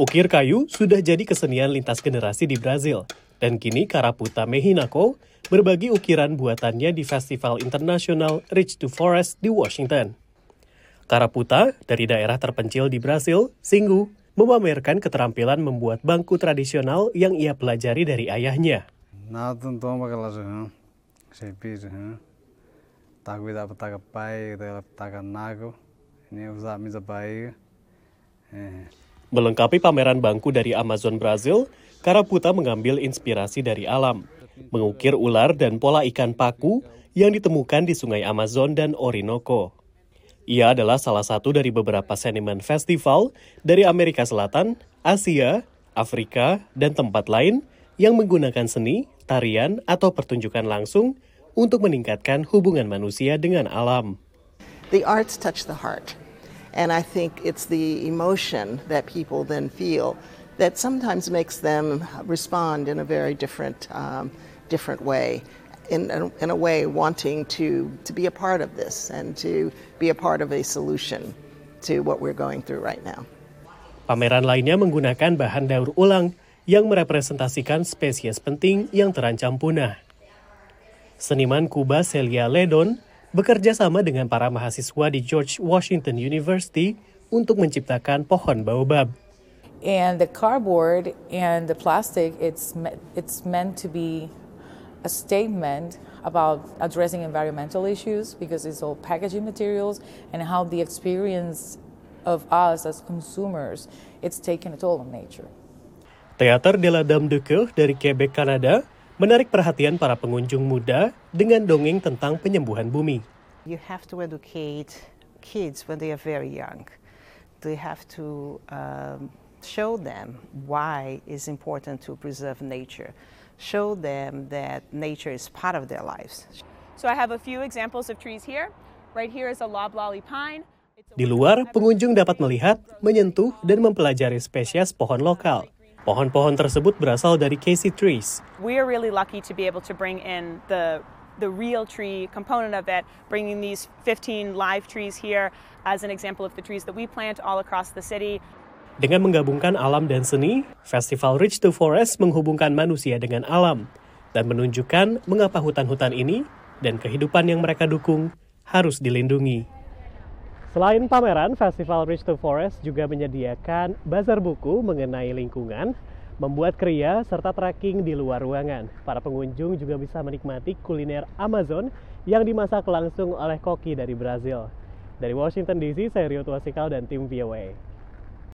Ukir kayu sudah jadi kesenian lintas generasi di Brazil, dan kini Karaputa Mehinako berbagi ukiran buatannya di Festival Internasional Reach to Forest di Washington. Karaputa dari daerah terpencil di Brasil, Singgu, memamerkan keterampilan membuat bangku tradisional yang ia pelajari dari ayahnya. Melengkapi pameran bangku dari Amazon Brazil, Karaputa mengambil inspirasi dari alam, mengukir ular dan pola ikan paku yang ditemukan di sungai Amazon dan Orinoco. Ia adalah salah satu dari beberapa seniman festival dari Amerika Selatan, Asia, Afrika, dan tempat lain yang menggunakan seni, tarian, atau pertunjukan langsung untuk meningkatkan hubungan manusia dengan alam. The arts touch the heart. And I think it's the emotion that people then feel that sometimes makes them respond in a very different, um, different way. In, in a way, wanting to, to be a part of this and to be a part of a solution to what we're going through right now. Pameran lainnya menggunakan bahan daur ulang yang merepresentasikan spesies penting yang terancam punah. Seniman Kuba Celia Ledon bekerja sama dengan para mahasiswa di George Washington University untuk menciptakan pohon baobab. And the cardboard and the plastic, it's it's meant to be a statement about addressing environmental issues because it's all packaging materials and how the experience of us as consumers, it's taken a toll on nature. Teater de la Dame de Coeur dari Quebec, Kanada menarik perhatian para pengunjung muda dengan dongeng tentang penyembuhan bumi. You have to educate kids when they are very young. They have to um, show them why it's important to preserve nature. Show them that nature is part of their lives. So I have a few examples of trees here. Right here is a loblolly pine. Di luar, pengunjung dapat melihat, menyentuh, dan mempelajari spesies pohon lokal. Pohon-pohon tersebut berasal dari Casey Trees. We are really lucky to be able to bring in the the real tree component of it, bringing these 15 live trees here as an example of the trees that we plant all across the city. Dengan menggabungkan alam dan seni, Festival Reach to Forest menghubungkan manusia dengan alam dan menunjukkan mengapa hutan-hutan ini dan kehidupan yang mereka dukung harus dilindungi. Selain pameran, Festival Reach to Forest juga menyediakan bazar buku mengenai lingkungan, membuat kriya, serta trekking di luar ruangan. Para pengunjung juga bisa menikmati kuliner Amazon yang dimasak langsung oleh koki dari Brazil. Dari Washington DC, saya Rio Tuasikal dan tim VOA.